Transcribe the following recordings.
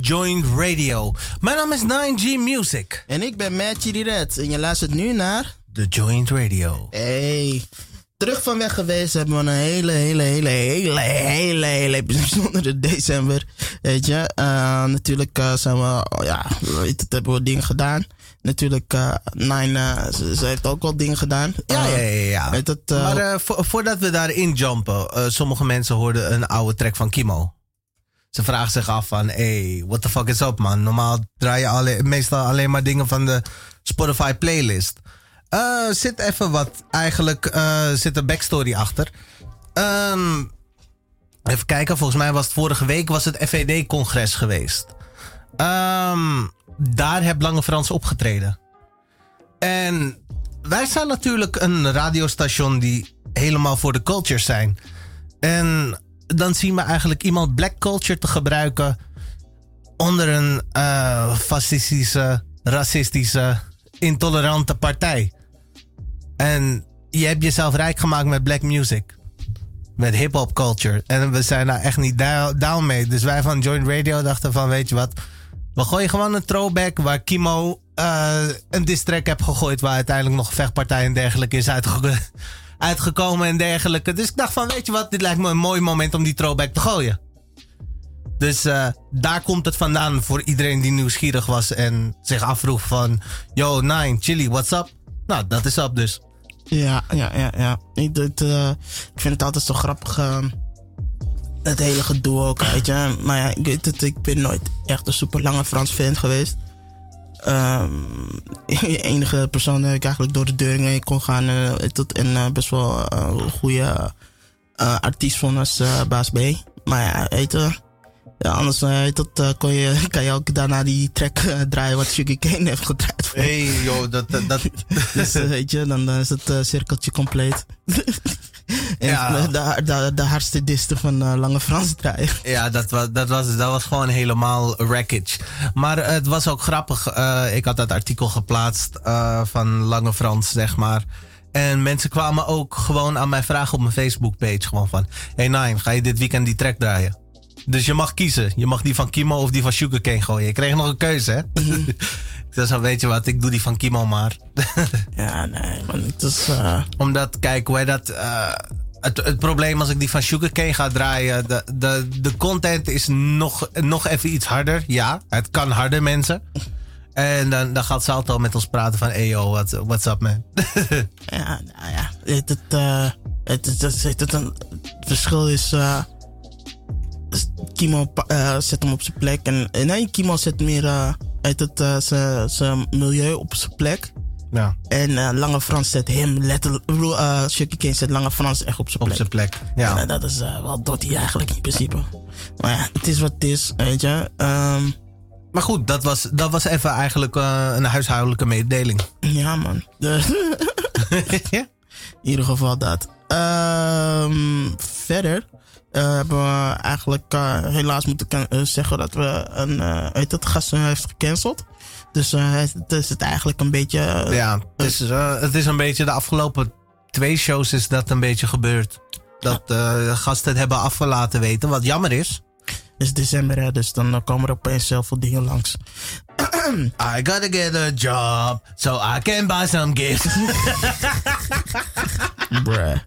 Joint Radio. Mijn naam is 9G Music. En ik ben Matt Red. En je luistert nu naar... The Joint Radio. Hey. Terug van weg geweest hebben we een hele, hele, hele, hele, hele, hele bijzondere december. Weet je, uh, natuurlijk uh, zijn we, oh ja, weet het, hebben we dingen gedaan. Natuurlijk, uh, Nine, ze, ze, heeft ook wel dingen gedaan. Ja, ja, ja. ja. Het, maar vo voordat we daarin jumpen, sommige mensen hoorden een oude track van Kimo. Ze vragen zich af van, hey, what the fuck is up man? Normaal draai je meestal alleen maar dingen van de Spotify playlist. Uh, zit even wat, eigenlijk uh, zit een backstory achter. Um, even kijken, volgens mij was het vorige week was het FED-congres geweest. Um, daar heb Lange Frans opgetreden. En wij zijn natuurlijk een radiostation die helemaal voor de culture zijn. En dan zien we eigenlijk iemand black culture te gebruiken onder een uh, fascistische, racistische, intolerante partij. En je hebt jezelf rijk gemaakt met black music. Met hip-hop culture. En we zijn daar echt niet down mee. Dus wij van Joint Radio dachten van, weet je wat... We gooien gewoon een throwback waar Kimo uh, een diss track heeft gegooid... waar uiteindelijk nog een vechtpartij en dergelijke is uitge uitgekomen en dergelijke. Dus ik dacht van, weet je wat, dit lijkt me een mooi moment om die throwback te gooien. Dus uh, daar komt het vandaan voor iedereen die nieuwsgierig was en zich afvroeg van... Yo, Nine, Chili, what's up? Nou, dat is up dus. Ja, ja, ja, ja. Ik, dit, uh, ik vind het altijd zo grappig. Uh, het hele gedoe ook, weet je. Maar ja, ik ik ben nooit echt een super lange Frans fan geweest. Um, enige persoon die ik eigenlijk door de deur heen kon gaan. Uh, tot, en uh, best wel een goede artiest vond als Baas B. Maar ja, weet ja, anders uh, dat, kon je, kan je ook daarna die track uh, draaien wat Sugar Kane heeft gedraaid. Hé, hey, joh, dat... dat, dus uh, weet je, dan, dan is het cirkeltje compleet. en ja. de, de, de hardste disten van Lange Frans draaien. Ja, dat was, dat, was, dat was gewoon helemaal wreckage. Maar het was ook grappig. ik had dat artikel geplaatst van Lange Frans, zeg maar. En mensen kwamen ook gewoon aan mij vragen op mijn Facebook page. Gewoon van, hey Nine, ga je dit weekend die track draaien? Dus je mag kiezen. Je mag die van Kimo of die van Sugarcane gooien. Je kreeg nog een keuze, hè? dus dan weet je wat, ik doe die van Kimo maar. ja, nee, man. Het is... Uh... Omdat, kijk, hoe dat... Uh, het, het, probleem als ik die van Sugarcane ga draaien... De, de, de content is nog, nog even iets harder. Ja, het kan harder, mensen. En dan, dan gaat Salto met ons praten van... Hey yo, what, what's up, man? ja, nou ja. Het, het, uh, het, het, het, het, het, het verschil is... Kimo uh, zet hem op zijn plek. En, nee, Kimo zet meer uh, uit het uh, zijn milieu op zijn plek. Ja. En Lange Frans zet hem letterlijk. Uh, Chucky King zet Lange Frans echt op zijn plek. Op zijn plek, ja. En, dat is wel doet hij eigenlijk in principe. Maar ja, het is wat het is, weet je. Um, maar goed, dat was, dat was even eigenlijk een huishoudelijke mededeling. Ja, man. In ieder geval dat. Um, verder uh, hebben we eigenlijk uh, helaas moeten uh, zeggen dat we een uit het gast heeft gecanceld. Dus het is het eigenlijk een beetje. ja, het is, het is een beetje de afgelopen twee shows is dat een beetje gebeurd. Dat de gasten het hebben afgelaten weten, wat jammer is. Is december, hè, dus dan komen er opeens zoveel dingen langs. I gotta get a job so I can buy some gifts. Bruh.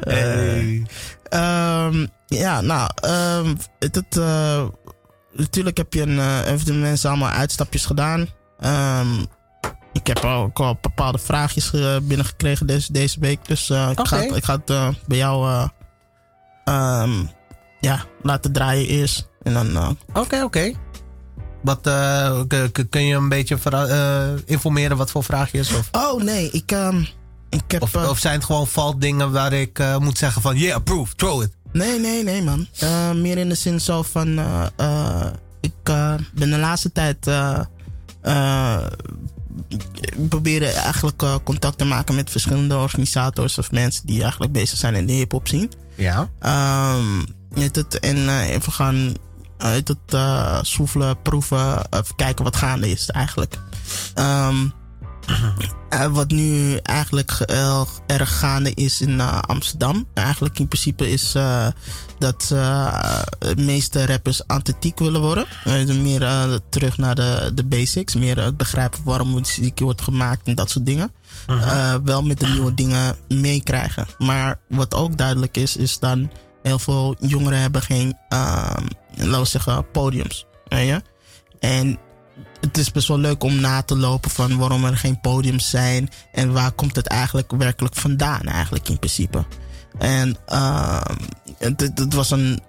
Hey. Um, ja, nou, um, het, uh, natuurlijk heb je een, uh, even de mensen allemaal uitstapjes gedaan. Um, ik heb ook al bepaalde vraagjes uh, binnengekregen deze, deze week. Dus uh, ik, ga, ik ga het bij jou ja, laten draaien eerst. En dan. Oké, oké. Okay, Wat kun je een beetje informeren wat voor vraagjes? Of? Oh nee, ik. ik heb, of, of, zijn het gewoon valt-dingen waar ik moet zeggen van yeah, approve, throw it? Nee, nee, nee, man. Uh, meer in de zin zo van. Uh, uh, ik ben de laatste tijd. proberen eigenlijk contact te maken met verschillende organisators of mensen die eigenlijk bezig zijn in de hip-hop scene. Ja. Um, het, en even gaan uit het soefelen, proeven, even kijken wat gaande is eigenlijk. Um, Eh, wat nu eigenlijk ge- erg gaande is in eh, Amsterdam. Eigenlijk in principe is eh, dat eh, de meeste rappers authentiek willen worden. Eh, meer eh, terug naar de, de basics. Meer het begrijpen waarom muziek wordt gemaakt en dat soort dingen. Eh, wel met de nieuwe dingen meekrijgen. Maar wat ook duidelijk is, is dan heel veel jongeren hebben geen, ehm, laten we zeggen, podiums. Je? En het is best wel leuk om na te lopen van waarom er geen podiums zijn en waar komt het eigenlijk werkelijk vandaan, eigenlijk in principe. En ehm, het, was een.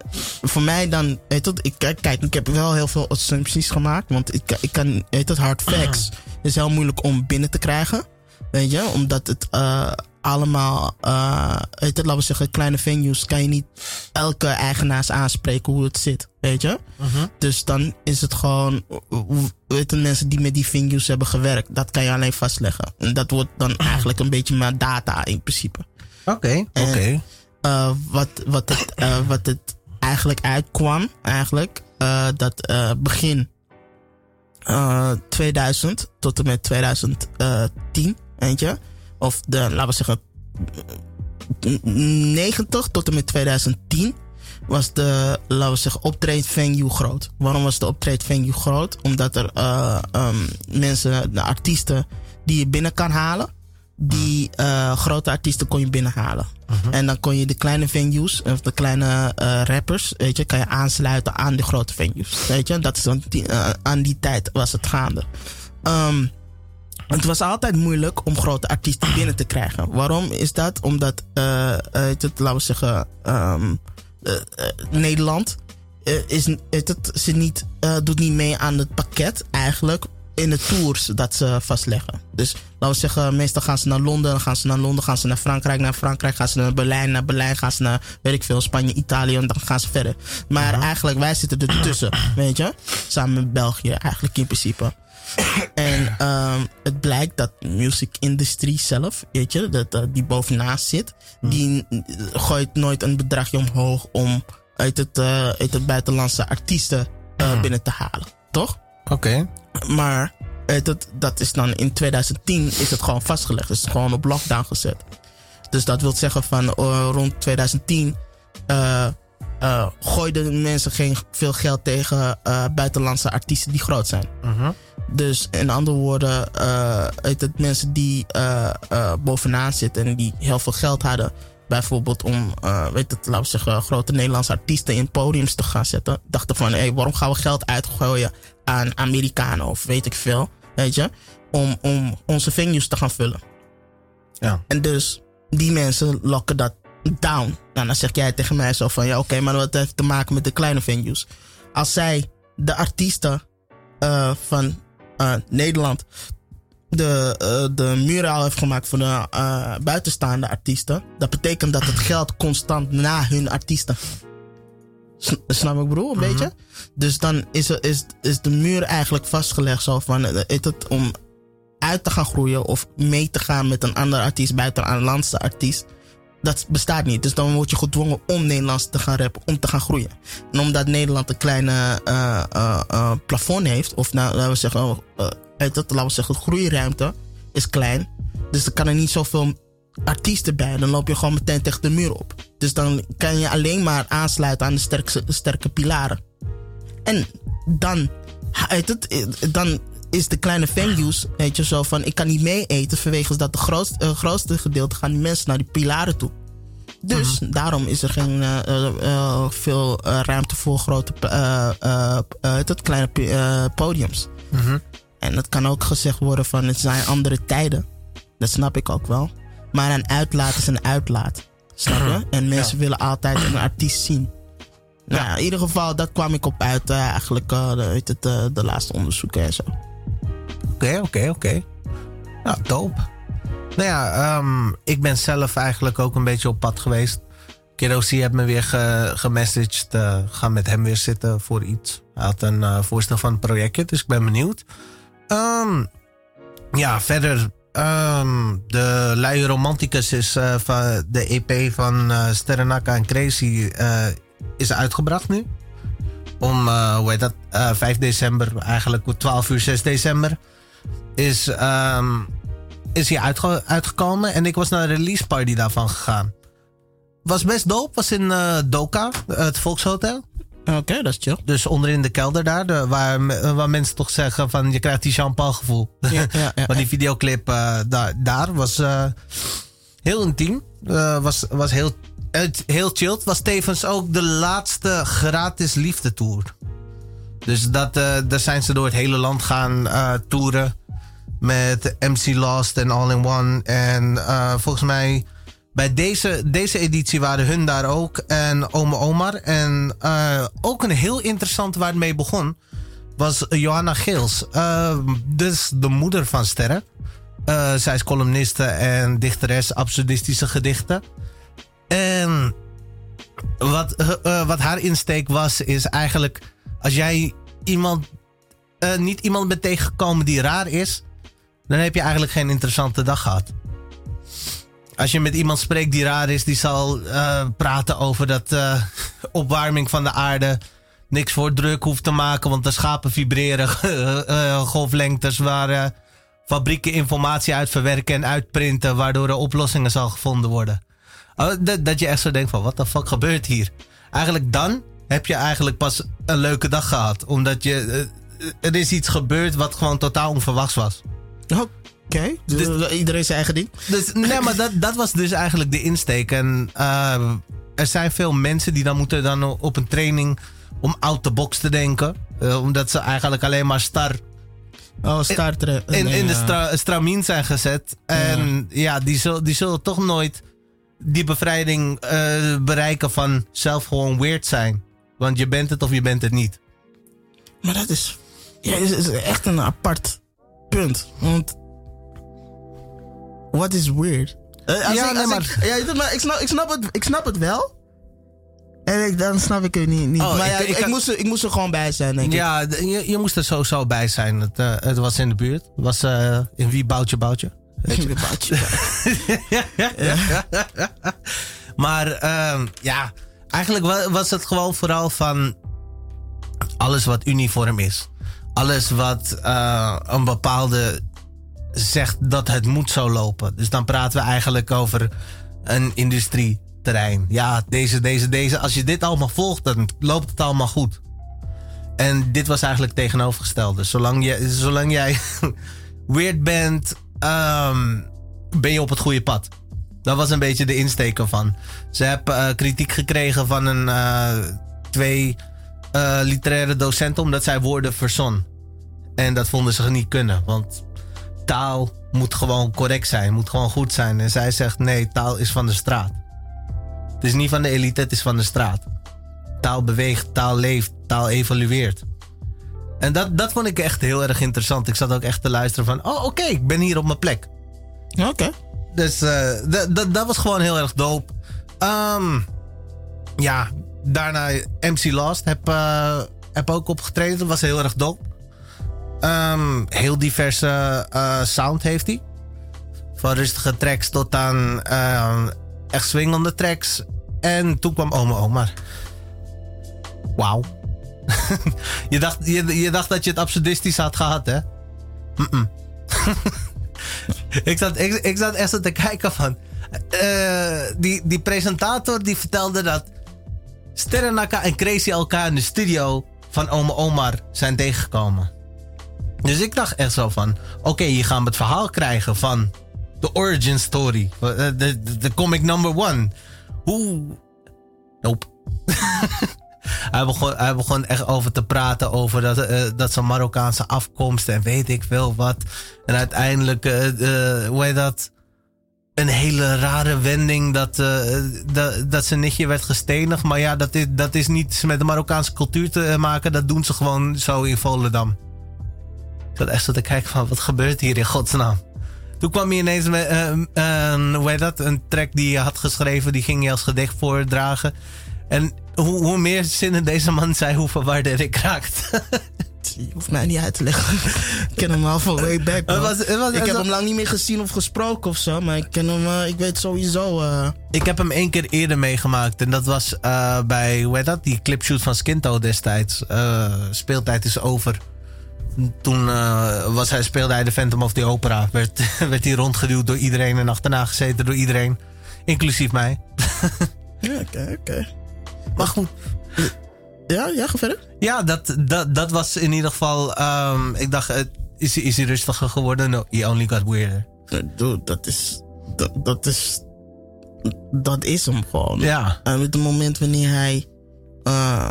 Voor mij dan. Weet het, ik, kijk, kijk, ik heb wel heel veel assumpties gemaakt. Want ik, ik kan. Weet het, hard facts is heel moeilijk om binnen te krijgen. Weet je, omdat het eh, allemaal. eh weet het, laten we zeggen, kleine venues. kan je niet elke eigenaars aanspreken hoe het zit. Weet je? Dus dan is het gewoon. hoe- Weet je, mensen die met die venues hebben gewerkt. dat kan je alleen vastleggen. En dat wordt dan eigenlijk een beetje maar data in principe. Oké, oké. Eh, wat, wat, het, eh, wat het eigenlijk uitkwam, eigenlijk, dat begin eh, 2000 tot en met 2010, weet je, of de, laten we zeggen, eh, 90 tot en met 2010 was de, laten we zeggen, optreedvenue groot. Waarom was de optreedvenue groot? Omdat er eh, ehm, mensen, de artiesten die je binnen kan halen, die eh, grote artiesten kon je binnenhalen. En dan kon je de kleine venues, of de kleine eh, rappers, weet je, kan je aansluiten aan de grote venues. Weet je, dat is dan die, eh, aan die tijd was het gaande. Het was altijd moeilijk om grote artiesten binnen te krijgen. Waarom is dat? Omdat, eh, eh, het, laten we zeggen, ehm, eh, Nederland is, het, ze niet, doet niet mee aan het pakket eigenlijk in de tours dat ze vastleggen. Dus laten we zeggen, meestal gaan ze naar Londen, dan gaan ze naar Londen, gaan ze naar Frankrijk, naar Frankrijk gaan ze naar Berlijn, naar Berlijn gaan ze naar, weet ik veel, Spanje, Italië en dan gaan ze verder. Maar eigenlijk, wij zitten ertussen, weet je? Samen met België, eigenlijk in principe. En ehm, het blijkt dat de music industry zelf, weet je, dat, die bovennaast zit, die eh, gooit nooit een bedragje omhoog om uit het, eh, uit het buitenlandse artiesten eh, binnen te halen. Toch? Oké. Maar eh, dat, dat is dan in 2010 is het gewoon vastgelegd. Is het gewoon op lockdown gezet. Dus dat wil zeggen van eh, rond 2010 eh eh, gooiden mensen geen veel geld tegen buitenlandse artiesten die groot zijn. Dus in andere woorden, uit het mensen die eh, eh, bovenaan zitten en die heel veel geld hadden, bijvoorbeeld om, weet het, laten we zeggen, grote Nederlandse artiesten in podiums te gaan zetten, dachten van, hé, hey, waarom gaan we geld uitgooien aan Amerikanen of weet ik veel, weet je, om, om onze venues te gaan vullen. Ja. En dus die mensen lokken dat down. Nou, dan zeg jij tegen mij zo van, ja, oké, maar wat heeft te maken met de kleine venues? Als zij de artiesten van eh, Nederland de, eh, de muren al heeft gemaakt voor de eh, buitenstaande artiesten, dat betekent dat het geld constant naar hun artiesten. S- Snap ik broer, een beetje? Dus dan is, er, is, is de muur eigenlijk vastgelegd zo van, is het om uit te gaan groeien of mee te gaan met een andere artiest buiten een landse artiest. Dat bestaat niet. Dus dan word je gedwongen om Nederlands te gaan rappen, om te gaan groeien. En omdat Nederland een kleine eh, eh, eh, plafond heeft, of nou, laten we zeggen, oh, dat, laten we zeggen, groeiruimte is klein. Dus er kan er niet zoveel artiesten bij. Dan loop je gewoon meteen tegen de muur op. Dus dan kan je alleen maar aansluiten aan de sterkste, sterke pilaren. En dan, uit het, dan is de kleine venues, weet je, zo van ik kan niet mee eten vanwege dat de grootste, eh, grootste gedeelte gaan die mensen naar die pilaren toe. Dus daarom is er geen eh, eh, veel ruimte voor grote het kleine podiums. En het kan ook gezegd worden van het zijn andere tijden. Dat snap ik ook wel. Maar een uitlaat is een uitlaat. Snap je? En mensen willen altijd een artiest zien. Nou, ja, in ieder geval, dat kwam ik op uit eigenlijk de, weet het, eh, de laatste onderzoeken en zo. Oké, oké, oké. Ja, dope. Nou ja, ehm, ik ben zelf eigenlijk ook een beetje op pad geweest. Kirosi heeft me weer ge gemessaged. eh, ga met hem weer zitten voor iets. Hij had een eh, voorstel van een projectje, dus ik ben benieuwd. Ehm, ja, verder. ehm, de Luie Romanticus is eh, van de EP van Sterrenaka en Crazy is uitgebracht nu. Om, hoe heet dat, eh, 5 december, eigenlijk 12 uur 6 december is ehm, is uitge- uitgekomen. En ik was naar de release party daarvan gegaan. Was best dope. Was in eh, Doka, het Volkshotel. Oké, dat is chill. Dus onderin de kelder daar. De, waar, waar mensen toch zeggen van je krijgt die Jean-Paul gevoel. Ja, ja, ja. maar die videoclip eh, daar, daar was eh, heel intiem. Eh, was, was heel, heel chilled. Was tevens ook de laatste gratis liefde tour. Dus dat, eh, daar zijn ze door het hele land gaan eh toeren. Met MC Lost en All in One. En eh, volgens mij bij deze, deze editie waren hun daar ook. En Ome Omar. En eh, ook een heel interessant waar het mee begon. Was Johanna Geels. Eh, dus de moeder van Sterren. Zij is columniste en dichteres absurdistische gedichten. En wat, wat haar insteek was, is eigenlijk als jij iemand, niet iemand bent tegengekomen die raar is, dan heb je eigenlijk geen interessante dag gehad. Als je met iemand spreekt die raar is, die zal eh, praten over dat eh, opwarming van de aarde niks voor druk hoeft te maken, want de schapen vibreren eh, golflengtes waar fabrieken informatie uit verwerken en uitprinten, waardoor er oplossingen zal gevonden worden. Oh, dat, je echt zo denkt van, wat de fuck gebeurt hier? Eigenlijk dan heb je eigenlijk pas een leuke dag gehad. Omdat je, er is iets gebeurd wat gewoon totaal onverwachts was. Oké, dus, iedereen zijn eigen ding. Dus, nee, maar dat, dat was dus eigenlijk de insteek. En eh, er zijn veel mensen die dan moeten dan op een training om out the box te denken. Eh, omdat ze eigenlijk alleen maar star Oh, starter. in, in de stra stramien zijn gezet. En ja, die, zul, die zullen toch nooit die bevrijding eh, bereiken van zelf gewoon weird zijn. Want je bent het of je bent het niet. Maar dat is, ja, is, is echt een apart punt. Want. What is weird? Eh, als Ja, ik, nee, als maar- ik, ja, ik- maar ik, snap, ik, snap het, ik snap het wel. En ik, dan snap ik het niet. niet. Oh, maar ik- ja, ik, ik ik had- moest er, ik moest er gewoon bij zijn, denk ik. Ja, je, je moest er sowieso bij zijn. Het, eh, het was in de buurt. Het was eh, in wie boutje boutje. Baatje. Maar ehm, ja, eigenlijk wa- was het gewoon vooral van alles wat uniform is. Alles wat eh, een bepaalde zegt dat het moet zo lopen. Dus dan praten we eigenlijk over een industrieterrein. Ja, deze, deze, deze. Als je dit allemaal volgt, dan loopt het allemaal goed. En dit was eigenlijk tegenovergestelde. Zolang, je, zolang jij weird bent, ehm, ben je op het goede pad. Dat was een beetje de insteek ervan. Ze hebben eh, kritiek gekregen van een, eh, twee eh, literaire docenten omdat zij woorden verzon. En dat vonden ze niet kunnen, want taal moet gewoon correct zijn, moet gewoon goed zijn. En zij zegt nee, taal is van de straat. Het is niet van de elite, het is van de straat. Taal beweegt, taal leeft, taal evolueert. En dat, dat vond ik echt heel erg interessant. Ik zat ook echt te luisteren van, oh oké, ik ben hier op mijn plek. Oké. Dus dat- dat- dat was gewoon heel erg dope. Ehm, ja, daarna MC Lost heb, eh, heb ook opgetreden. Dat was heel erg dope. Ehm, heel diverse eh, sound heeft hij. Van rustige tracks tot aan eh, echt swingende tracks. En toen kwam Ome Omar. Wauw. je, dacht, je, je dacht dat je het absurdistisch had gehad, hè? Ik, zat, ik, ik zat echt zo te kijken van... die, die presentator die vertelde dat... Sterrenaka en Crazy elkaar in de studio van Ome Omar zijn tegengekomen. Dus ik dacht echt zo van... Oké, hier gaan we het verhaal krijgen van... De origin story. eh, De, de, de comic number one. Hoe... Nope. Hij begon, hij begon echt over te praten over dat, eh, dat zijn Marokkaanse afkomst en weet ik veel wat. En uiteindelijk, eh, eh, hoe heet dat? Een hele rare wending dat, eh, dat, dat zijn nichtje werd gestenigd. Maar ja, dat is, dat is niet met de Marokkaanse cultuur te maken. Dat doen ze gewoon zo in Volendam. Ik zat echt zo te kijken van, wat gebeurt hier in godsnaam? Toen kwam hij ineens met heet dat? een track die hij had geschreven. Die ging hij als gedicht voordragen. En hoe, hoe meer zinnen deze man zei, hoe verwarder ik raakte. Je hoeft mij niet uit te leggen. ik ken hem al van way back. Het was- het was- ik heb hem lang niet meer gezien of gesproken of zo. Maar ik ken hem, eh, ik weet sowieso. eh, Ik heb hem één keer eerder meegemaakt. En dat was eh, bij, hoe heet dat? Die clipshoot van Skinto destijds. Speeltijd is over. Toen was hij, speelde hij de Phantom of the Opera. Werd, werd hij rondgeduwd door iedereen en achterna gezeten door iedereen. Inclusief mij. ja, oké, okay, oké. Okay. Maar goed. Ja, ja, ga verder. Ja, dat, dat, dat was in ieder geval... Um, ik dacht, uh, is, is hij rustiger geworden? No, he only got weirder. Dude, dat is... Dat, dat is... Dat is hem gewoon. Ja. En op het moment wanneer hij... Uh,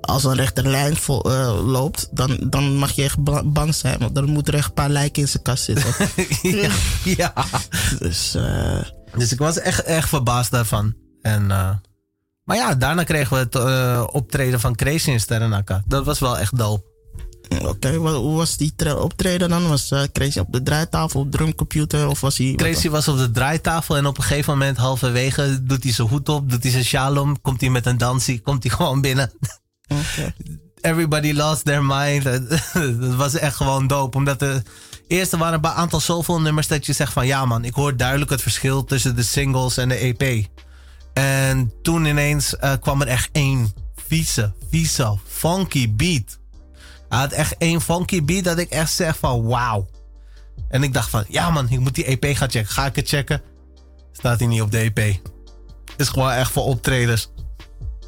als een rechterlijn vol, uh, loopt, dan, dan mag je echt bang zijn. Want dan moet er echt een paar lijken in zijn kast zitten. ja, ja. Dus, uh, dus ik was echt, echt verbaasd daarvan. En, maar ja, daarna kregen we het optreden van Crazy in Sterrenaka. Dat was wel echt dope. Oké, okay, hoe was die optreden dan? Was Crazy op de draaitafel, op drumcomputer? Of was hij, Crazy was op de draaitafel en op een gegeven moment, halverwege, doet hij zijn hoed op, doet hij zijn shalom, komt hij met een dansie, komt hij gewoon binnen. Okay. Everybody lost their mind. dat was echt gewoon dope. Omdat de eerste waren een aantal zoveel nummers dat je zegt van... Ja man, ik hoor duidelijk het verschil tussen de singles en de EP. En toen ineens uh, kwam er echt één vieze, vieze, funky beat. Hij had echt één funky beat dat ik echt zeg van wauw. En ik dacht van, ja man, ik moet die EP gaan checken. Ga ik het checken? Staat hij niet op de EP. Is gewoon echt voor optredens.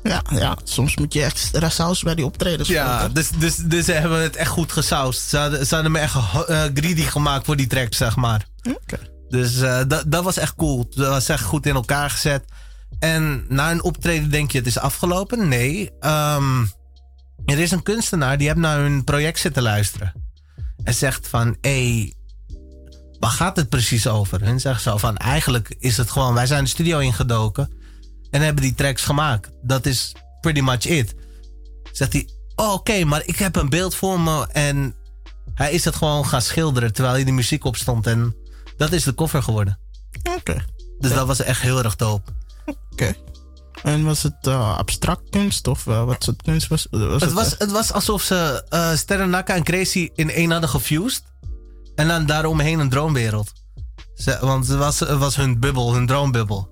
Ja, ja, soms moet je echt saus bij die optredens. Ja, dus, dus, dus ze hebben het echt goed gesausd. Ze hadden, ze hadden me echt uh, greedy gemaakt voor die track, zeg maar. Oké. Dus uh, dat, dat was echt cool. Dat was echt goed in elkaar gezet. En na een optreden denk je het is afgelopen? Nee. Um, er is een kunstenaar die heeft naar hun project zitten luisteren. En zegt van, hé, hey, waar gaat het precies over? En zegt zo van, eigenlijk is het gewoon, wij zijn de studio ingedoken. En hebben die tracks gemaakt. Dat is pretty much it. Zegt hij, oh, oké, maar ik heb een beeld voor me. En hij is het gewoon gaan schilderen terwijl hij de muziek op stond. En dat is de koffer geworden. Oké. Dus dat was echt heel erg dope. Oké. En was het uh, abstract kunst of uh, wat soort kunst was, was het? Het, was, het was alsof ze uh, Sterren Naka en Crazy in één hadden gefused. En dan daaromheen een droomwereld. Ze, want het was, het was hun bubbel, hun droombubbel.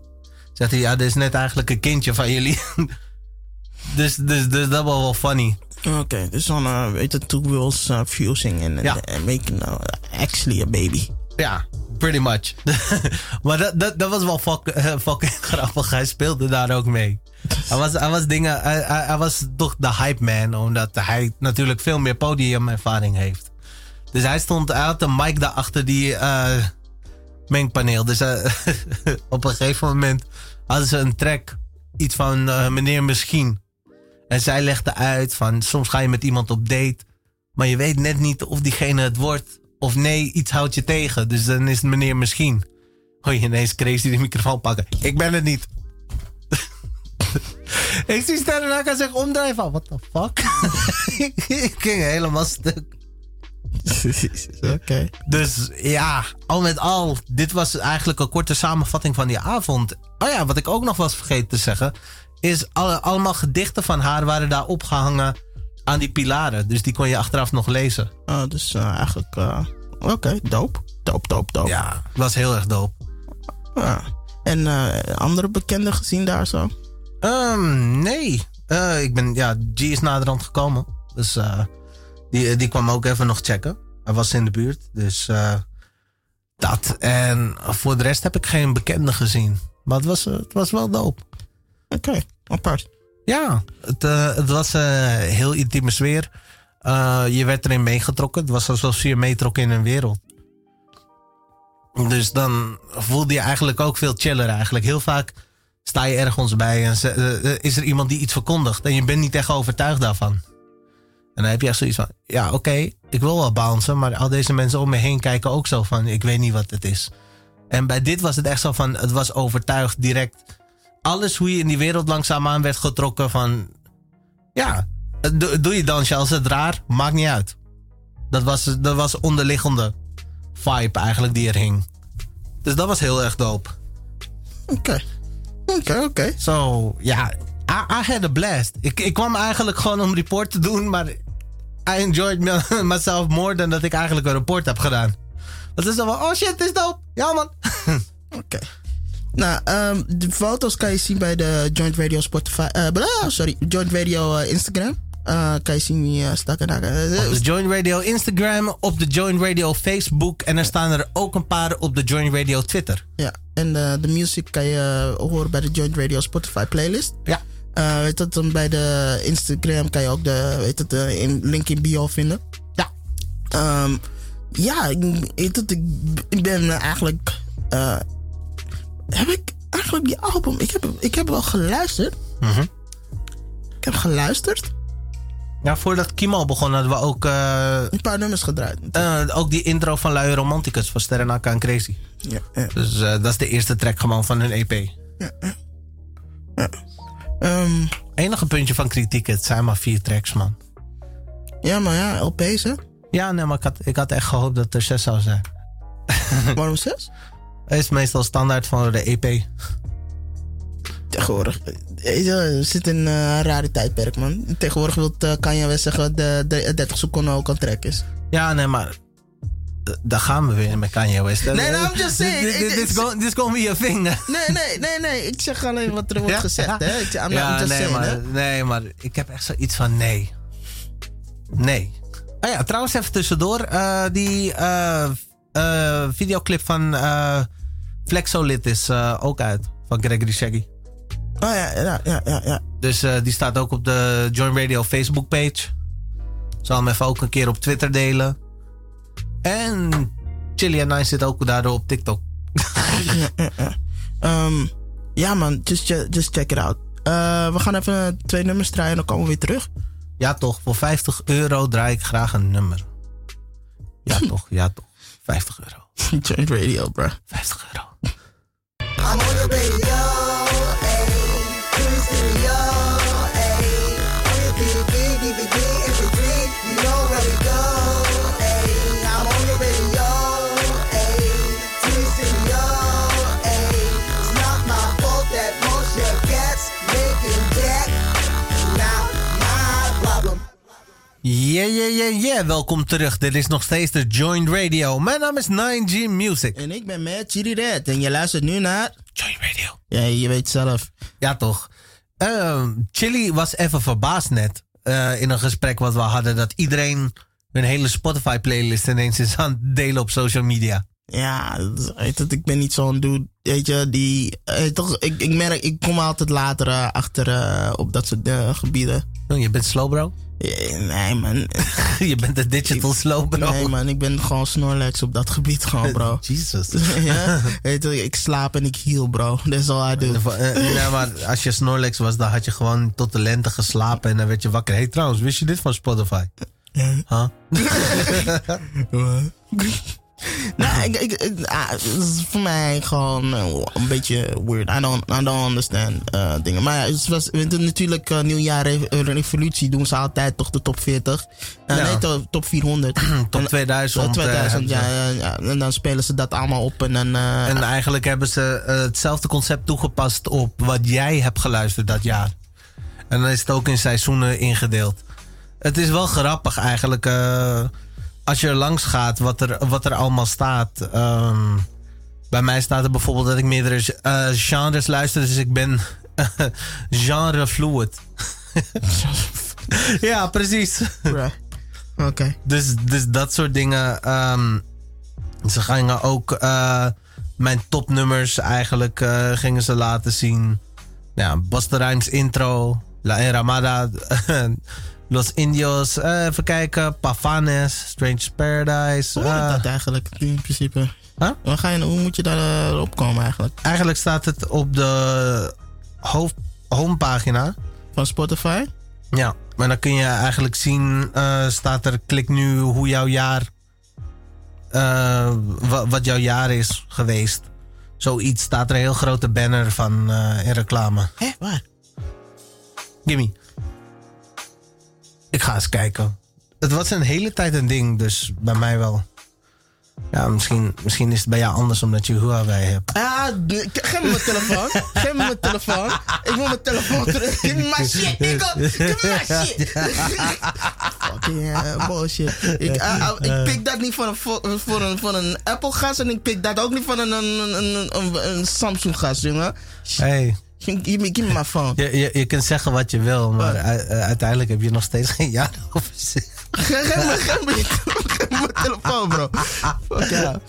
Zegt hij, ja, dit is net eigenlijk een kindje van jullie. dus, dus, dus dat was wel funny. Oké, okay, dus dan weet het two wheels fusing en uh, making actually a baby. Ja, pretty much. maar dat, dat, dat was wel fuck, fucking grappig. Hij speelde daar ook mee. hij, was, hij was dingen, hij, hij, was toch de hype man, omdat hij natuurlijk veel meer podiumervaring heeft. Dus hij stond, hij had een mic daarachter die mengpaneel. Dus op een gegeven moment hadden ze een track, iets van uh, meneer misschien. En zij legde uit van soms ga je met iemand op date, maar je weet net niet of diegene het wordt of nee, iets houdt je tegen. Dus dan is het meneer misschien. Hoor je ineens crazy de microfoon pakken. Ik ben het niet. ik zie Sterren en zich omdraaien van, what the fuck? ik ging helemaal stuk. Oké. Okay. Dus ja, al met al, dit was eigenlijk een korte samenvatting van die avond. Oh ja, wat ik ook nog was vergeten te zeggen, is alle, allemaal gedichten van haar waren daar opgehangen aan die pilaren. Dus die kon je achteraf nog lezen. Oh, dus uh, eigenlijk, uh, oké, okay, doop. Doop, doop, doop. Ja, was heel erg doop. Ja. En uh, andere bekenden gezien daar zo? Um, nee. ik ben, ja, G is naderhand gekomen. Dus die, die kwam ook even nog checken. Hij was in de buurt. Dus dat. En voor de rest heb ik geen bekende gezien. Maar het was, het was wel dope. Oké, okay, apart. Ja, het, uh, het was een uh, heel intieme sfeer. je werd erin meegetrokken. Het was alsof je meetrok in een wereld. Dus dan voelde je eigenlijk ook veel chiller eigenlijk. Heel vaak sta je ergens bij en is er iemand die iets verkondigt. En je bent niet echt overtuigd daarvan. En dan heb je echt zoiets van, ja oké, ik wil wel bouncen, maar al deze mensen om me heen kijken ook zo van, ik weet niet wat het is. En bij dit was het echt zo van, het was overtuigd direct. Alles hoe je in die wereld langzaamaan werd getrokken van, ja, doe je dansje als het raar, maakt niet uit. Dat was, dat was onderliggende vibe eigenlijk die er hing. Dus dat was heel erg dope. Oké. Oké, oké. Zo, ja, I, I, had a blast. Ik, ik kwam eigenlijk gewoon om report te doen, maar I enjoyed myself more dan dat ik eigenlijk een report heb gedaan. Dat is dan van, oh shit, dit is dope. Ja man. Oké. Nou, um, de foto's kan je zien bij de Joint Radio Spotify. Uh, sorry, Joint Radio uh, Instagram. Eh, kan je zien wie uh, stak en Op de Joint Radio Instagram, op de Joint Radio Facebook. En er staan er ook een paar op de Joint Radio Twitter. Ja, en de, de music kan je horen bij de Joint Radio Spotify playlist. Ja. Weet het, dan bij de Instagram kan je ook de, weet het, de in, link in bio vinden. Ja. Um, ja, ik, weet het, ik, ik ben eigenlijk. Heb ik eigenlijk die album? Ik heb, ik heb wel geluisterd. Mm -hmm. Ik heb geluisterd. Ja, voordat Kimo begon hadden we ook... Uh, een paar nummers gedraaid. Uh, ook die intro van Luie Romanticus van Sterrenaka en Crazy. Ja, ja. Dus uh, dat is de eerste track gewoon van hun EP. Ja, ja. ja. Um, Enige puntje van kritiek, het zijn maar vier tracks, man. Ja, maar ja, LP's, hè? Ja, nee, maar ik had, ik had echt gehoopt dat er zes zou zijn. Waarom zes? Is meestal standaard van de EP. Tegenwoordig. Je zit in een rare tijdperk, man. Tegenwoordig wil uh, Kanye West zeggen de, de 30 seconden ook een track is. Ja, nee, maar daar gaan we weer met Kanye West. Nee, no, I'm just saying. This, this, this, this gonna be a thing. Nee, nee, nee, nee. Ik zeg alleen wat er wordt ja? gezegd, hè. Ik, I'm ja, just nee, saying, maar, nee, maar ik heb echt zoiets van nee. Nee. Oh ja, trouwens even tussendoor. Uh, die uh, uh, videoclip van Flexolid is ook uit. Van Gregory Shaggy. Oh ja, ja, ja, ja. ja. Dus die staat ook op de Join Radio Facebook page. Zal hem even ook een keer op Twitter delen. En Chili and I zit ook daardoor op TikTok. ja, ja, ja. Um, ja, man, just, just check it out. Uh, we gaan even twee nummers draaien en dan komen we weer terug. Ja, toch. Voor 50 euro draai ik graag een nummer. Ja, toch. Ja, toch. 50 euro. Joint radio, bro. 50 euro. Yeah, yeah, yeah, yeah. Welkom terug. Dit is nog steeds de Joint Radio. Mijn naam is 9G Music. En ik ben Matt Chiri Red. En je luistert nu naar... Joint Radio. Ja, je weet zelf. Ja, toch. Uh, Chili was even verbaasd net. Uh, in een gesprek wat we hadden. Dat iedereen hun hele Spotify playlist ineens is aan het delen op social media. Ja, weet het, ik ben niet zo'n dude, weet je, die... Eh, toch, ik, ik merk, ik kom altijd later uh, achter uh, op dat soort gebieden. Oh, je bent slow, bro? Nee, man. je bent de digital slow, bro. Nee, man, ik ben gewoon Snorlax op dat gebied, gewoon, bro. Jesus. ja, weet je, ik slaap en ik heal, bro. That's all I do. nee, maar als je Snorlax was, dan had je gewoon tot de lente geslapen en dan werd je wakker. Hé, hey, trouwens, wist je dit van Spotify? Ja. Huh? nou, ik, ik, ik, ah, het is voor mij gewoon uh, een beetje weird. I don't, I don't understand uh, dingen. Maar ja, het was natuurlijk uh, nieuwjaar revolutie doen ze altijd toch de top 40. Ja. Nee, top, top 400. top 2000. Top 2000, ja, ja, ja, En dan spelen ze dat allemaal op. En, dan, en eigenlijk hebben ze hetzelfde concept toegepast op wat jij hebt geluisterd dat jaar. En dan is het ook in seizoenen ingedeeld. Het is wel grappig eigenlijk als je er langs gaat, wat er, wat er allemaal staat. Um, bij mij staat er bijvoorbeeld dat ik meerdere uh, genres luister, dus ik ben genre fluid. ja, precies. Right. Oké. Okay. Dus, dus dat soort dingen. Um, ze gingen ook uh, mijn topnummers eigenlijk uh, gingen ze laten zien. Ja, Basta Rhymes intro, La Enramada. Los Indios, uh, even kijken. Pavanes, Strange Paradise. Hoe uh, dat eigenlijk in principe? Huh? Waar ga je, hoe moet je daar op komen eigenlijk? Eigenlijk staat het op de hoofd, homepagina. Van Spotify? Ja, maar dan kun je eigenlijk zien, uh, staat er klik nu hoe jouw jaar, wat jouw jaar is geweest. Zoiets staat er een heel grote banner van in reclame. Hé, waar? Gimme. Ik ga eens kijken. Het was een hele tijd een ding, dus bij mij wel. Ja, misschien, misschien is het bij jou anders omdat je Huawei hebt. Ah, geef me mijn telefoon. geef me mijn telefoon. Ik wil mijn telefoon terug. Give me my shit, nigga. Give me my shit. Fucking uh, bullshit. Ik, uh, uh, ik pik dat niet van een, voor, een, voor een Apple gast en ik pik dat ook niet van een, een, een, een, een Samsung gast, jongen. Hey. Give, me, give me my phone. Je, je, je kunt zeggen wat je wil, maar u- uh, uiteindelijk heb je nog steeds geen jaaroverzicht. Geef me, geef me, mijn telefoon, bro. Fuck ja.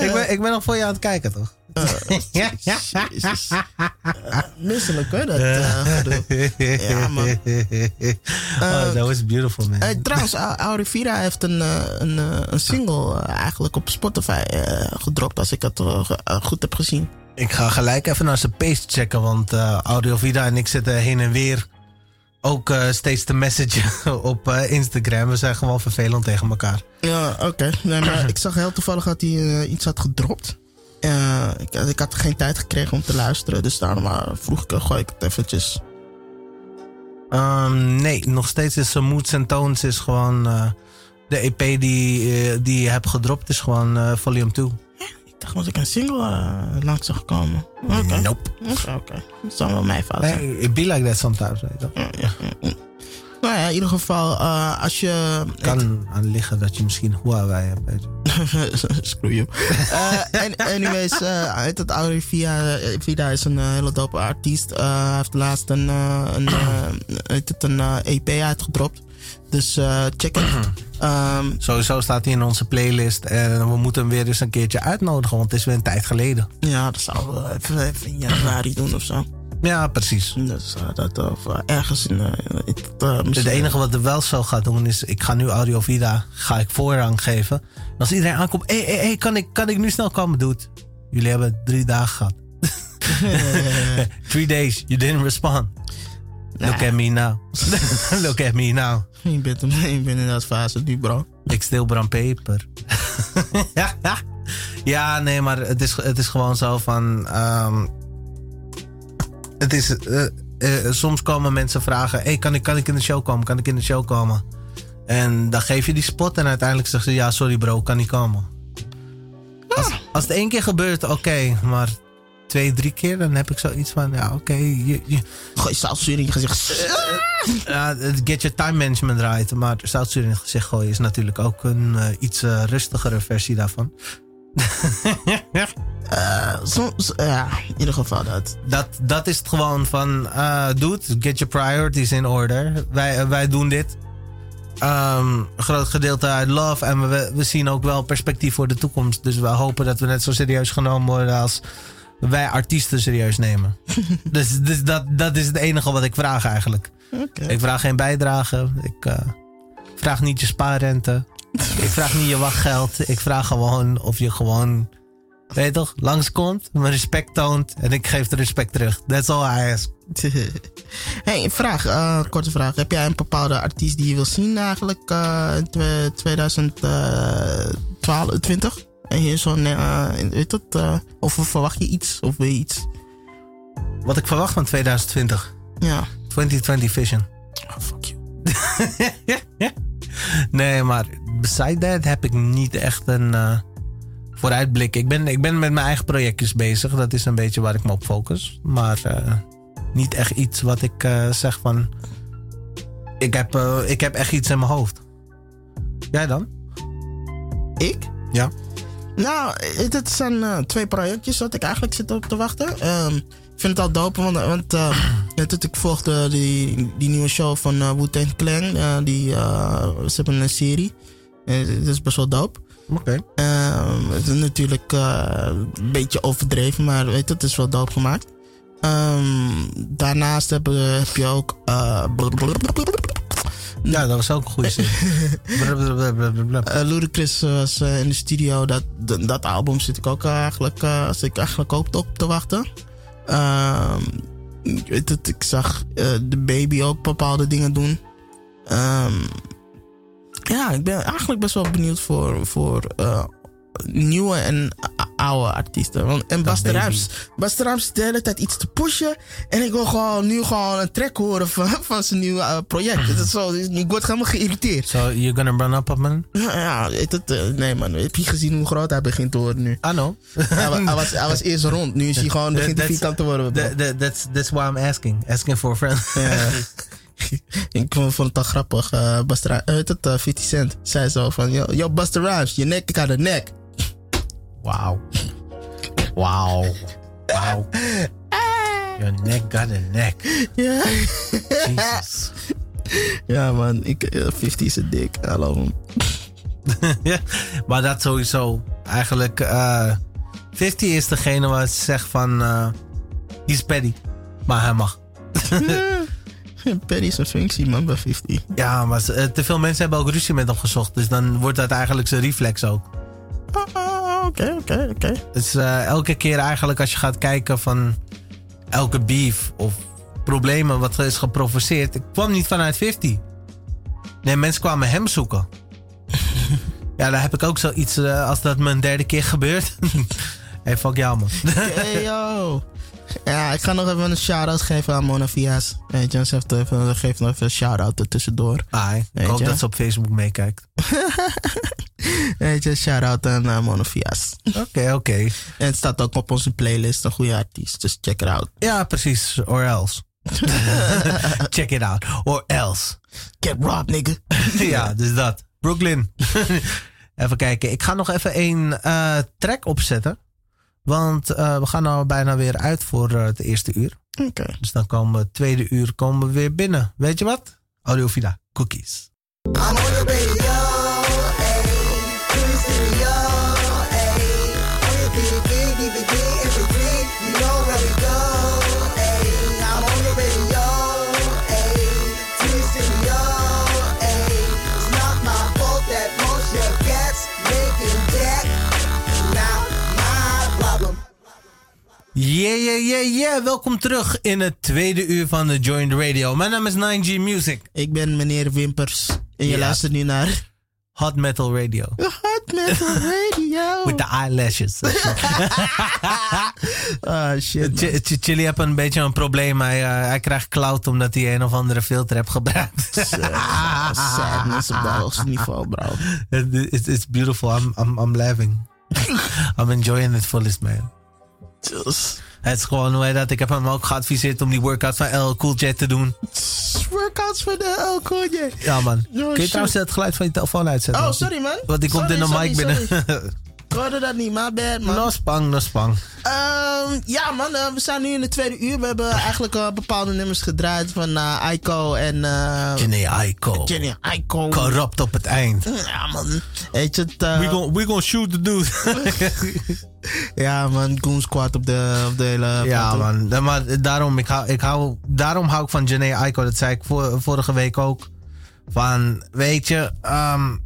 ik, ben, ik ben nog voor je aan het kijken, toch? Uh, misselijk hoor, dat uh, gedoe. Ja, man. oh, that was beautiful, man. Trouwens, Au- Aurivira heeft een, eh, een, eh, een single eh, eigenlijk op Spotify eh, gedropt, als ik het eh, eh, goed heb gezien. Ik ga gelijk even naar zijn pace checken, want eh Audio Vida en ik zitten heen en weer ook eh, steeds te messagen op eh, Instagram. We zijn gewoon vervelend tegen elkaar. Ja, oké. Nee, maar ik zag heel toevallig dat hij iets had gedropt. Ik, ik had geen tijd gekregen om te luisteren, dus daarom vroeg ik, gooi ik het eventjes. Ehm, nee, nog steeds is zijn Moods and Tones is gewoon... de EP die, die je hebt gedropt is gewoon volume 2. Dacht dat ik een single eh, langs zag komen. Nope. Oké, oké. Dat zal wel mijn fout zijn. It be like that sometimes. Weet je. Ja, ja, ja. Nou ja, in ieder geval, eh, als je... kan aan liggen dat je misschien Huawei hebt. weet je. Screw you. An- anyways, uh, heet het Auri Via, Vida is een hele dope artiest. Hij heeft laatst een, een, het een EP uitgedropt. Dus eh, check. Ehm, Sowieso staat hij in onze playlist. En we moeten hem weer eens een keertje uitnodigen, want het is weer een tijd geleden. ja, dat zouden we even, even in januari doen of zo. Ja, precies. Dus eh, dat of eh, ergens in... in het, enige wat er wel zo gaat doen is, ik ga nu Audio Vida, ga ik voorrang geven. En als iedereen aankomt, hé, hé, hé, kan ik, kan ik nu snel komen? Doe het. Jullie hebben drie dagen gehad. Three days, you didn't respond. Look at me now. Look at me now. Je bent in dat fase nu, bro. Ik stil brand peper. ja, nee, maar het is, het is gewoon zo van. ehm, het is. eh, eh, soms komen mensen vragen: hey, kan, ik, kan ik in de show komen? Kan ik in de show komen? En dan geef je die spot en uiteindelijk zeggen ze: ja, sorry bro, kan niet komen. Als, als het één keer gebeurt, oké, maar twee, drie keer, dan heb ik zoiets van: ja, oké, je, je, Gooi zoutzuur in je gezicht. ja, het get your time management right. Maar zoutzuur in het gezicht gooien is natuurlijk ook een eh, iets eh, rustigere versie daarvan. Eh, soms, ja, in ieder geval dat. Dat, dat is het gewoon van, dude, get your priorities in order. Wij, wij doen dit. Ehm, een groot gedeelte uit love. En we, we zien ook wel perspectief voor de toekomst. Dus we hopen dat we net zo serieus genomen worden als wij artiesten serieus nemen. dus dus dat, dat is het enige wat ik vraag eigenlijk. Ik vraag geen bijdrage. Ik eh, vraag niet je spaarrente. ik vraag niet je wachtgeld. Ik vraag gewoon of je gewoon, weet je toch, langskomt, me respect toont en ik geef de respect terug. That's all I ask. hey, vraag, eh, korte vraag. Heb jij een bepaalde artiest die je wil zien eigenlijk eh, in twe- 2020? En hier zo'n, eh, weet dat, eh, of verwacht je iets? Of wil je iets? Wat ik verwacht van 2020. Ja. 2020 Vision. Oh, fuck you. nee, maar beside that heb ik niet echt een eh, vooruitblik. Ik ben, ik ben met mijn eigen projectjes bezig. Dat is een beetje waar ik me op focus. Maar niet echt iets wat ik zeg van... Ik heb, ik heb echt iets in mijn hoofd. Jij dan? Ik? Ja. Nou, dit zijn eh, twee projectjes dat ik eigenlijk zit op te wachten. Ehm, ik vind het al dope, want, want eh, net dat ik volgde die, die nieuwe show van uh, Wu-Tang Clan. eh, die, ze hebben een serie. Uh, dat is best wel dope. Oké. Ehm, het is natuurlijk een beetje overdreven, maar weet je, het is wel dope gemaakt. Ehm, daarnaast heb, heb je ook. eh, Ja, dat was ook een goede zin. Eh, Ludacris was eh, in de studio. Dat, dat, album zit ik ook eigenlijk, eh, zit ik eigenlijk ook op te wachten. Ehm, ik het, ik zag eh, de baby ook bepaalde dingen doen. Ehm, ja, ik ben eigenlijk best wel benieuwd voor, voor eh, nieuwe en oude artiesten. Want, en Bas de. Bas hele tijd iets te pushen. En ik wil gewoon nu gewoon een track horen van, van zijn nieuwe eh, project. Het is zo, ik word helemaal geïrriteerd. So, you're gonna run up me? Ja, ja het, eh, nee man. Heb je gezien hoe groot hij begint te worden nu? I know. Hij, wa- hij was, hij was eerst rond, nu is hij gewoon begint hij vierkant te worden. bro. That- that- that's, that's why I'm asking. Asking for a friend. Ja. ik vond het al grappig. weet het, eh, 50 Cent zei zo van... Yo, yo Rhymes, je nek, ik had een nek. Wauw. Wauw. Wauw. Your neck got a neck. Ja. Jesus. ja, man. Ik, eh, 50 is een dik. Hallo. maar dat sowieso. Eigenlijk, eh 50 is degene waar ze zegt van... eh he's petty. Maar hij mag. Perry is een functie, man, bij 50. Ja, maar eh, te veel mensen hebben ook ruzie met hem gezocht. Dus dan wordt dat eigenlijk zijn reflex ook. Oké, oké, oké. Dus eh, elke keer eigenlijk als je gaat kijken van elke beef of problemen wat is geprovoceerd. Ik kwam niet vanuit 50. Nee, mensen kwamen hem zoeken. ja, daar heb ik ook zoiets eh, als dat me een derde keer gebeurt. hey, fuck jou man. Hey, yo. Ja, ik ga nog even een shout-out geven aan Mona Vias. Weet je, ze heeft even, geef nog even een shout-out er tussendoor. Ai, ik hoop je? dat ze op Facebook meekijkt. Weet je, shout-out aan uh, Mona Vias. Oké, oké. En het staat ook op onze playlist, een goede artiest. Dus check it out. Ja, precies. Or else. Check it out. Or else. Get robbed, nigga. ja, dus dat. Brooklyn. even kijken. Ik ga nog even een eh, track opzetten. Want eh, we gaan nou bijna weer uit voor eh, het eerste uur. Oké. Dus dan komen we het tweede uur komen we weer binnen. Weet je wat? Audiovida. Cookies. Yeah, yeah, yeah, yeah. Welkom terug in het tweede uur van de Join the Radio. Mijn naam is 9G Music. Ik ben meneer Wimpers. En je Ja. luistert nu naar... Hot Metal Radio. Hot Metal Radio. With the eyelashes. Ah, shit. man. Ch- Ch- Chili heeft een beetje een probleem. Hij, eh, hij krijgt cloud omdat hij een of andere filter heeft gebruikt. Sadness op dat hoogste niveau, bro. it's, it's beautiful. I'm, I'm, I'm laughing. I'm enjoying it fullest, man. Het is gewoon, hoe heet dat? Ik heb hem ook geadviseerd om die workout van L Cool Jet te doen. workouts voor de alcoholje. Ja, man. Yo, Kun je shit. trouwens het geluid van je telefoon uitzetten? Oh, sorry, man. Want die komt Sorry, in de sorry, mic binnen. Ik hoorde dat niet, my bad, man. no spang, no spang. Ehm, ja, man, eh, we staan nu in het tweede uur. We hebben eigenlijk eh, bepaalde nummers gedraaid van eh Aiko en eh Jenny Aiko. Jenny Aiko. Corrupt op het eind. Ja, man. Weet je het? We gon we gonna shoot the dude. ja, man. Goon Squad op de, op de hele... Ja, foto. man. Ja, Maar daarom, ik hou, ik hou, daarom hou ik van Janae Aiko. Dat zei ik vor- vorige week ook. Van, weet je... ehm,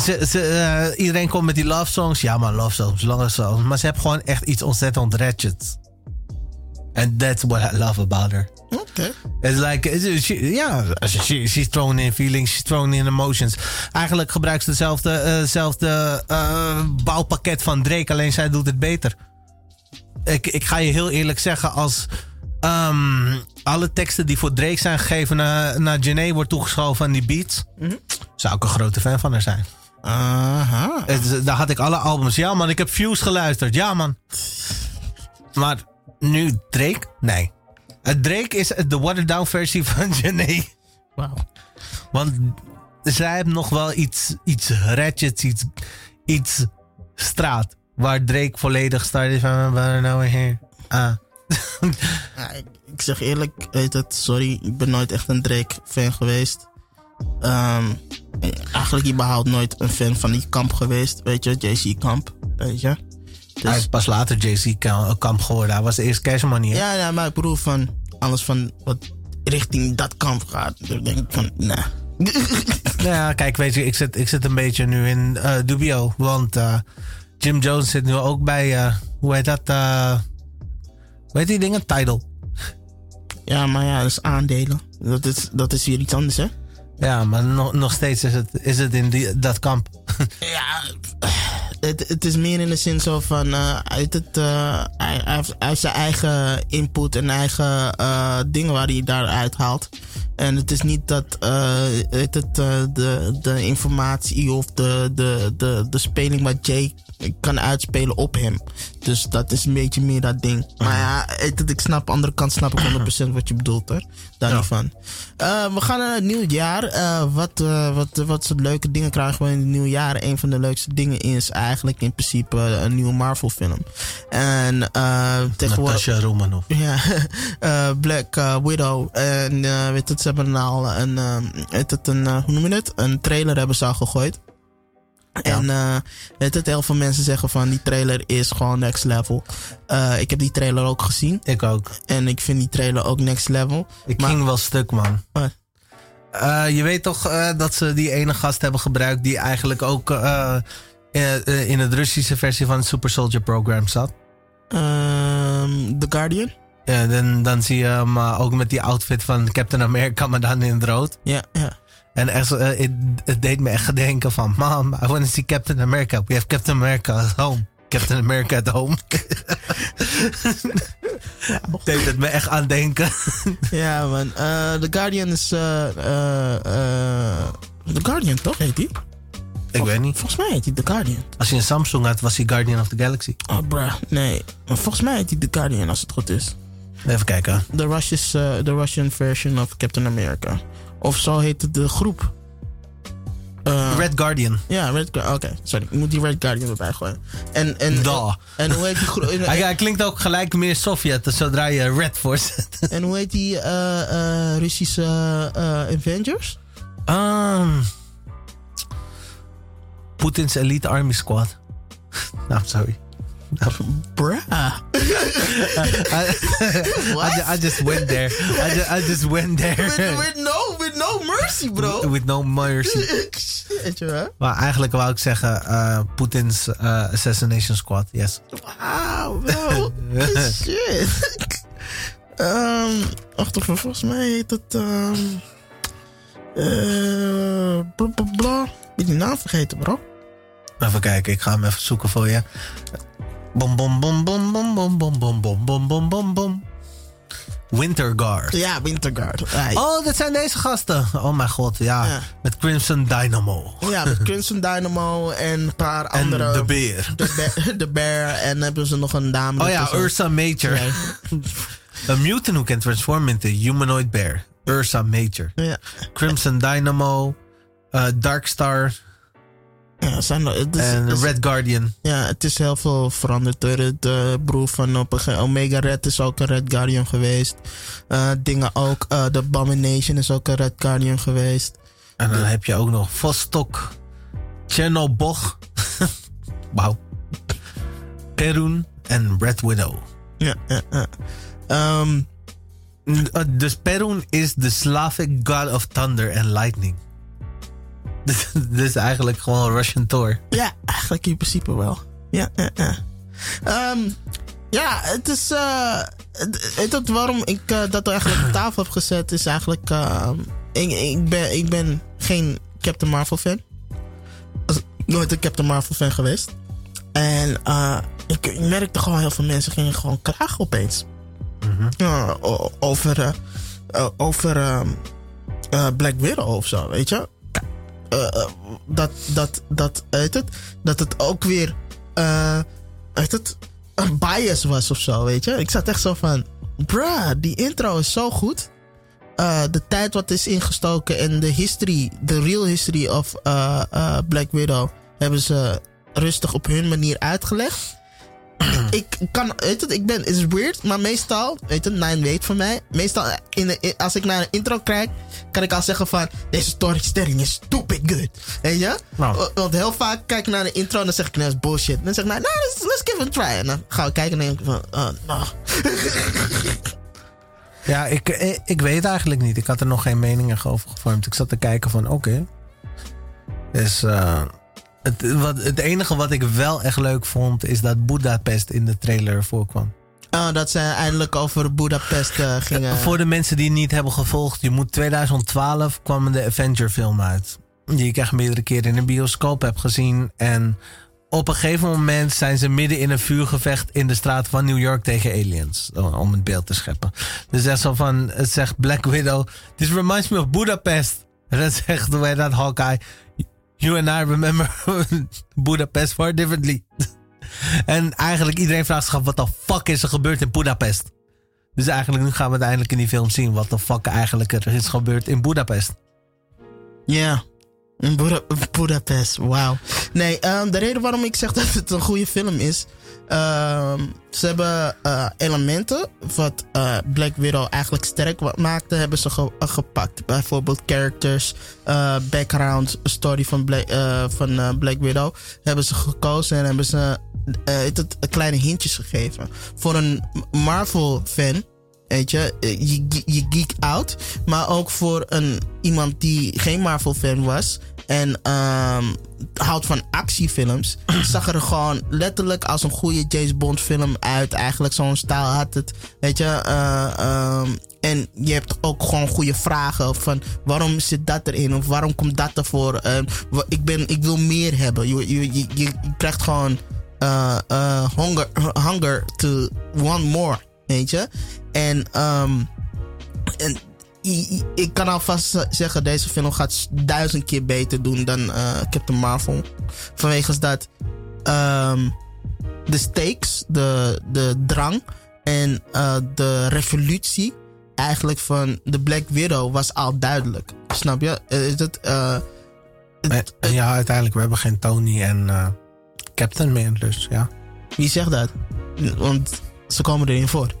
ze, ze, eh, iedereen komt met die love songs. Ja, maar love songs, lange songs. Maar ze heeft gewoon echt iets ontzettend ratchets. And that's what I love about her. Oké. It's like, she- ja, she, she's thrown in feelings, she's thrown in emotions. Eigenlijk gebruikt ze hetzelfde, eh, hetzelfde eh, bouwpakket van Drake, alleen zij doet het beter. Ik, ik ga je heel eerlijk zeggen, als ehm, alle teksten die voor Drake zijn gegeven naar, naar Janae wordt toegeschoven aan die beats, zou ik een grote fan van haar zijn. Aha. Daar had ik alle albums. Ja man, ik heb Fuse geluisterd. Ja man. Maar nu Drake? Nee. Drake is de watered down versie van Janae. Wauw. Want zij heeft nog wel iets, iets ratchets, iets, iets straat. Waar Drake volledig start is van, waar nou weer hier? Ah. Ja, ik, ik zeg eerlijk, weet het, sorry, ik ben nooit echt een Drake-fan geweest. Ehm, eigenlijk überhaupt nooit een fan van die kamp geweest, weet je, JC Kamp, weet je. Hij Dus, is pas later JC Ka- Kamp geworden. Hij was eerst Cash Money. hè? ja, ja, maar ik bedoel van alles van wat richting dat kamp gaat. Dan denk ik van, nah. Ja, kijk, weet je, ik zit, ik zit een beetje nu in eh, dubio. Want eh, Jim Jones zit nu ook bij, eh, hoe heet dat? eh hoe heet die dingen? Tidal. Ja, maar ja, dat is aandelen. Dat is, dat is weer iets anders, hè? Ja, maar nog, nog steeds is het, is het in die, dat kamp. Ja, het, het is meer in de zin zo van, eh, uit het, eh, hij, heeft, zijn eigen input en eigen eh, dingen waar hij daaruit haalt. En het is niet dat het, de, de informatie of de, de, de, de speling wat ik kan uitspelen op hem. Dus dat is een beetje meer dat ding. Maar ja, het- ik snap, andere kant snap ik 100% wat je bedoelt hoor. Daar Ja. niet van. Eh, we gaan naar het nieuwe jaar. Eh, wat, eh, wat, wat soort leuke dingen krijgen we in het nieuwe jaar? Een van de leukste dingen is eigenlijk in principe een nieuwe Marvel film. En tegenwoordig... Natasha Romanoff. Ja, Black Widow. En weet het, ze hebben al een, weet het, een hoe noem je het? Een trailer hebben ze al gegooid. En eh, weet het, heel veel mensen zeggen van die trailer is gewoon next level. Eh, ik heb die trailer ook gezien. Ik ook. En ik vind die trailer ook next level. Ik Maar- ging wel stuk, man. Wat? Eh, je weet toch eh, dat ze die ene gast hebben gebruikt die eigenlijk ook eh, eh, eh, in het Russische versie van het Super Soldier Program zat. Ehm, The Guardian? Ja, dan, dan zie je hem eh, ook met die outfit van Captain America, maar dan in het rood. Ja, ja. En echt, eh, het, deed me echt denken van, mom, I want to see Captain America. We have Captain America at home. Captain America at home. deed het me echt aan denken. ja, man. Eh, The Guardian is. eh, The Guardian, toch heet die? Ik weet niet. Volgens mij heet hij The Guardian. Als je een Samsung had, was hij Guardian of the Galaxy. Oh, bruh. Nee. Maar volgens mij heet hij The Guardian als het goed is. Even kijken. The, Russia's, eh, the Russian version of Captain America. Of zo heet het de groep. Eh, Red Guardian. Ja, Red Guardian. Oké, sorry. Ik moet die Red Guardian erbij gooien. En, en, Da. en hoe heet die groep? Hij, klinkt ook gelijk meer Sovjet zodra je Red voor zet. En hoe heet die eh, eh, Russische Avengers? Um, Poetin's Elite Army Squad. nou, sorry. Bruh. I, I, I just went there. I just, I just went there. With, with no, with no mercy, bro. With no mercy. Weet je wel? Maar eigenlijk wou ik zeggen uh, Poetin's uh, Assassination Squad, yes. Wauw, bro. Shit. um, volgens mij heet het... Um, uh, bla bla bla. Ik ben die naam vergeten, bro. Even kijken, ik ga hem even zoeken voor je. Bom bom bom bom bom bom bom bom bom bom bom bom bom. Winterguard. Ja, Winterguard. Right. Oh, dat zijn deze gasten. Oh mijn god, ja. Ja. Met Crimson Dynamo. Ja, met Crimson Dynamo en een paar En andere... de beer. De bear, de bear. En hebben ze nog een dame. Oh ja. Ursa Major. Ja. A mutant who can transform into humanoid bear. Ursa Major. Ja. Crimson Dynamo. uh, Darkstar. Ja, zijn het is, En Red Guardian. ja, het is heel veel veranderd. hoor. Het eh, broer van op een Omega Red is ook een Red Guardian geweest. Eh, dingen ook. eh The Abomination is ook een Red Guardian geweest. En dan heb je ook nog Vostok. Chernobog. Wauw. Perun en Red Widow. Ja, ja, ja. Ehm, Dus Perun is de Slavic god of thunder and lightning. Dus, eigenlijk gewoon Russian Thor. ja, eigenlijk in principe wel. Ja, ja, ja. Ehm, ja, het is. eh het, waarom ik eh, dat eigenlijk op tafel heb gezet? Is eigenlijk. ehm, ik, ik, ben, ik ben geen Captain Marvel fan. Nooit een Captain Marvel fan geweest. En eh, ik, ik merkte gewoon heel veel mensen gingen gewoon klagen opeens. O- over. over. ehm, eh, Black Widow of zo, weet je? Eh, eh, dat, dat, dat, weet het, dat het ook weer, eh weet het, een bias was of zo, weet je. Ik zat echt zo van, bruh, die intro is zo goed. De tijd wat is ingestoken en de history, de real history of Black Widow hebben ze rustig op hun manier uitgelegd. ik kan, weet het, ik ben, het is weird, maar meestal, weet het, Nine weet van mij. Meestal, in de, in- als ik naar een intro kijk, kan ik al zeggen van, deze storytelling is stupid good. Weet je? Nou. Want- heel vaak kijk ik naar de intro en dan zeg ik, nee, dat is bullshit. Dan zeg ik, nou, nou, let's, let's give it a try. En dan gaan we kijken en denk ik van, oh. Ja, ik, ik, ik weet eigenlijk niet. Ik had er nog geen meningen over gevormd. Ik zat te kijken van, oké. Dus eh, het, wat, het enige wat ik wel echt leuk vond... is dat Budapest in de trailer voorkwam. Oh, dat ze eindelijk over Budapest eh, gingen. Voor de mensen die het niet hebben gevolgd... je moet 2012 kwam de Avenger film uit. Die ik echt meerdere keren in een bioscoop heb gezien. En op een gegeven moment zijn ze midden in een vuurgevecht... in de straat van New York tegen aliens. Om het beeld te scheppen. Dus echt zo van... Het zegt Black Widow... This reminds me of Budapest. En dan zegt hoe dat Hawkeye... you and I remember Budapest far differently. en eigenlijk iedereen vraagt zich af, wat de fuck is er gebeurd in Budapest? Dus eigenlijk nu gaan we uiteindelijk in die film zien wat de fuck eigenlijk er is gebeurd in Budapest. Ja. Budapest, wauw. Nee, ehm, de reden waarom ik zeg dat het een goede film is. ehm, ze hebben eh, elementen wat eh, Black Widow eigenlijk sterk maakte, hebben ze eh, gepakt. Bijvoorbeeld characters, background, story van Black, van, Black Widow. Hebben ze gekozen en hebben ze het, kleine hintjes gegeven. Voor een Marvel-fan Weet je, eh, je, geek out. Maar ook voor een, iemand die geen Marvel-fan was. En ehm, houdt van actiefilms. zag er gewoon letterlijk als een goede James Bond film uit. Eigenlijk zo'n stijl had het. Weet je. ehm, en je hebt ook gewoon goede vragen. Van waarom zit dat erin? Of waarom komt dat ervoor? Wa- ik, ben, ik wil meer hebben. Je, je, je, je, je krijgt gewoon eh, eh, hunger, hunger to want more. Weet je? En, ehm, en ik kan alvast zeggen, deze film gaat duizend keer beter doen dan eh, Captain Marvel. Vanwege dat ehm, de stakes, de, de drang en eh, de revolutie eigenlijk van de Black Widow was al duidelijk. Snap je? Eh, Is eh, het- En ja, uiteindelijk, we hebben geen Tony en Captain meer, dus ja. wie zegt dat? Want ze komen erin voor.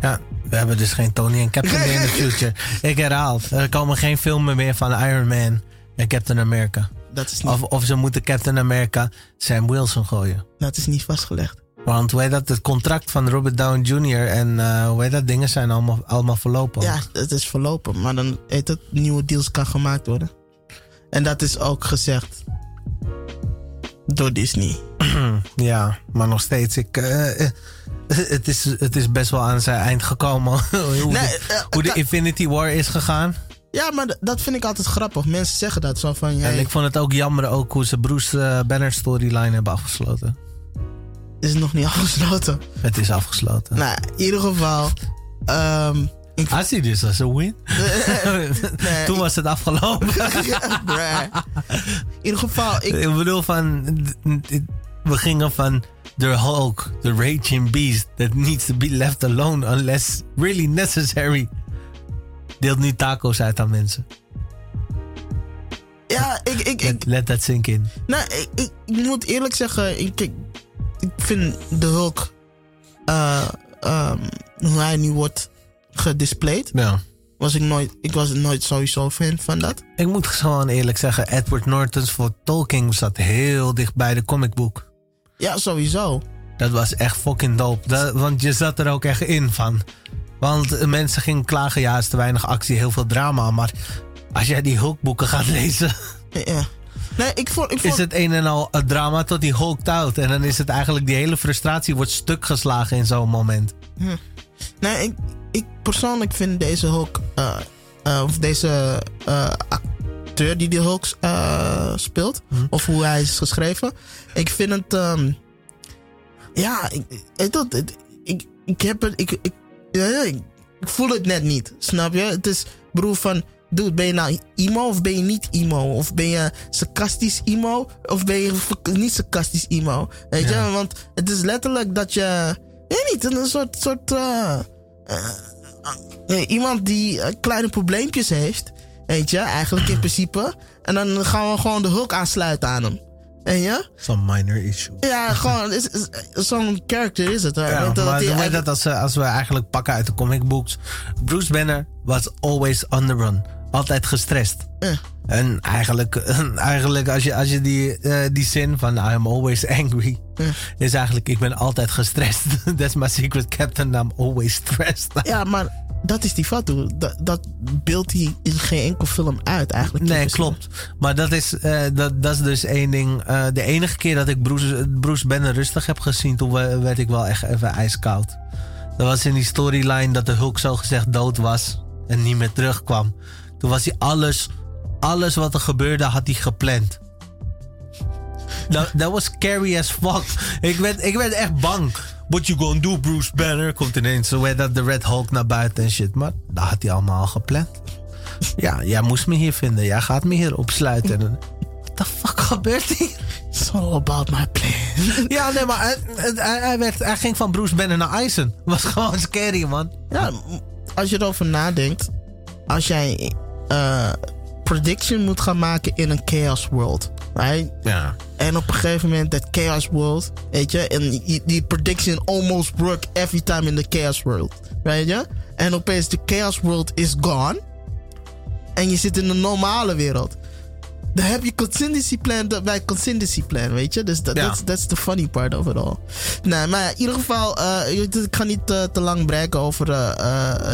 Ja, we hebben dus geen Tony en Captain meer in de future. Ik herhaal, er komen geen filmen meer van Iron Man en Captain America. Dat is niet, Of, of ze moeten Captain America Sam Wilson gooien. dat is niet vastgelegd. Want hoe heet dat, het contract van Robert Downey Jr. en eh, hoe heet dat, dingen zijn allemaal, allemaal verlopen. Ja, het is verlopen. Maar dan heet het nieuwe deals kan gemaakt worden. En dat is ook gezegd door Disney. Ja, maar nog steeds, ik, eh, eh, het, is, het is best wel aan zijn eind gekomen. hoe, Nee, de, eh, hoe de ka- Infinity War is gegaan. Ja, maar dat vind ik altijd grappig. Mensen zeggen dat zo van... Ja, En ik vond het ook jammer ook hoe ze Bruce eh, Banner storyline hebben afgesloten. is het nog niet afgesloten. Het is afgesloten. Nou, in ieder geval... ehm, ik, I see this as a win. nee, Toen was het afgelopen. In ieder geval, ik, Ik bedoel van, we gingen van the Hulk, the raging beast that needs to be left alone unless really necessary. Deelt nu taco's uit aan mensen. ja, ik, ik, ik, Let, that sink in. Nou, ik, ik, ik moet eerlijk zeggen, ik, ik, ik vind de Hulk, eh, ehm, hoe hij nu wordt gedisplayed, Ja. was ik nooit, ik was nooit sowieso fan van dat. Ik moet gewoon eerlijk zeggen, Edward Norton's voor Tolkien zat heel dicht bij de comicboek. Ja, sowieso. Dat was echt fucking dope. Dat- want je zat er ook echt in van. Want mensen gingen klagen, ja, is te weinig actie, heel veel drama. Maar als jij die Hulkboeken gaat lezen, Ja. Nee, ik vond, ik vond is het een en al het drama tot die hulkt out. En dan is het eigenlijk, die hele frustratie wordt stuk geslagen in zo'n moment. nee, ik, ik persoonlijk vind deze Hulk, eh, eh, of deze eh, acteur die die Hulk eh, speelt, of hoe hij is geschreven, ik vind het, ehm, ja, ik, ik, dat, ik, ik heb het, ik, ik, ja, ik, ik voel het net niet, snap je? Het is, broer, van, dude, ben je nou emo of ben je niet emo? Of ben je sarcastisch emo of ben je niet sarcastisch emo? Weet Ja. je, want het is letterlijk dat je, weet niet, een soort, soort, eh, eh, iemand die kleine probleempjes heeft, weet je, eigenlijk in principe. En dan gaan we gewoon de hulk aansluiten aan hem. Weet je? Some minor issue. Ja, gewoon, zo'n character is het. hè. Ja, maar dat dat als, eh, als we eigenlijk pakken uit de comic books. Bruce Banner was always on the run. Altijd gestrest. Ja. En eigenlijk, eigenlijk als je, als je die, eh, die zin van I'm always angry. Is eigenlijk ik ben altijd gestrest. That's my secret captain. I'm always stressed. Ja, maar dat is die fatu. Dat, dat beeldt hij in geen enkel film uit eigenlijk. Nee, principe. klopt. Maar dat is, eh, dat, dat is dus één ding. Eh, de enige keer dat ik Bruce, Bruce Banner rustig heb gezien, toen we- werd ik wel echt even ijskoud. Dat was in die storyline dat de Hulk zo gezegd dood was en niet meer terugkwam. Toen was hij alles, alles wat er gebeurde, had hij gepland. Dat, dat was scary as fuck. Ik werd, ik werd echt bang. What you gonna do, Bruce Banner? Komt ineens zo dat de Red Hulk naar buiten en shit. Maar dat had hij allemaal al gepland. Ja, jij moest me hier vinden. Jij gaat me hier opsluiten. En- What the fuck gebeurt hier? It's all about my plan. Ja, nee, maar hij, hij, hij werd, hij ging van Bruce Banner naar Eisen. Was gewoon scary, man. Ja, als je erover nadenkt, als jij eh prediction moet gaan maken in een chaos world, right? Ja. En op een gegeven moment dat chaos world, weet je, en die, prediction almost work every time in the chaos world, weet je? En opeens de chaos world is gone en je zit in de normale wereld. Dan heb je contingency plan dat- bij contingency plan, weet je? Dus dat that's, that's the funny part of it all. Nee, maar ja, in ieder geval, eh, ik ga niet eh, te lang breken over eh,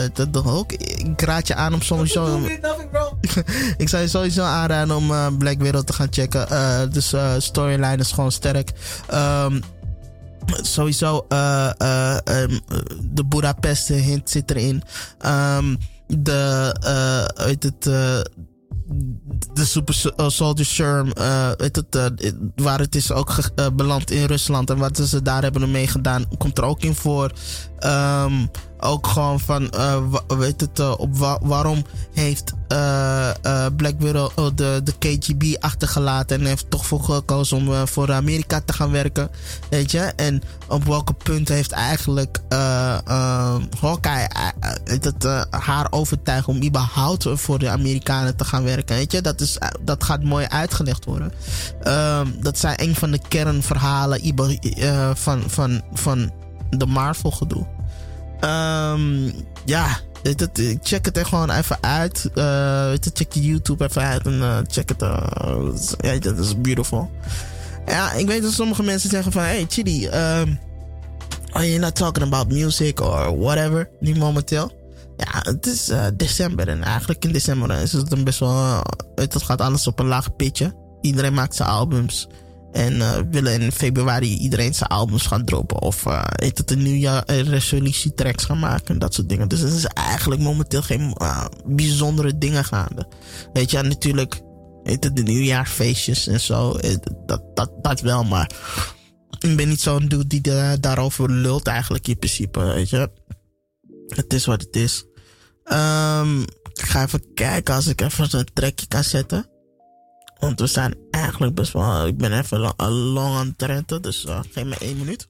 eh, de, de Hulk. Ik raad je aan om sowieso... Nothing, bro. ik zou je sowieso aanraden om eh, Black Widow te gaan checken. Eh, dus eh storyline is gewoon sterk. Ehm, sowieso eh, eh, ehm, de Budapest hint zit erin. Ehm, de, eh weet het, eh, de Super eh, Soldier eh, weet het, eh, waar het is ook beland in Rusland en wat ze daar hebben mee gedaan, komt er ook in voor. Ehm, ook gewoon van, eh, weet het, eh, op wa- waarom heeft eh, Black Widow de, de KGB achtergelaten en heeft toch voor gekozen om voor Amerika te gaan werken, weet je? En op welke punten heeft eigenlijk Hawkeye eh, haar overtuigd om überhaupt voor de Amerikanen te gaan werken, weet je? Dat, is, dat gaat mooi uitgelegd worden. Ehm, dat zijn een van de kernverhalen van, van, van de Marvel gedoe. Ehm, ja, check het er gewoon even uit. Je, check je YouTube even uit en eh, check het. eh, ja, dat is beautiful. Ja, ik weet dat sommige mensen zeggen van... Hey, Chidi, um, are you not talking about music or whatever? Nu momenteel. Ja, het is december en eigenlijk in december is het een best wel... het gaat alles op een laag pitje. Iedereen maakt zijn albums. En eh, willen in februari iedereen zijn albums gaan droppen. Of eh heet het een nieuwjaar eh, tracks gaan maken. En dat soort dingen. Dus er is eigenlijk momenteel geen eh, bijzondere dingen gaande. Weet je, natuurlijk heet het de nieuwjaarsfeestjes en zo. Dat, dat, dat wel, maar ik ben niet zo'n dude die da- daarover lult eigenlijk in principe. Weet je. Het is wat het is. Ehm, ik ga even kijken als ik even een trekje kan zetten. Want we zijn eigenlijk best wel. Ik ben even long aan het renten, dus uh, geef me één minuut.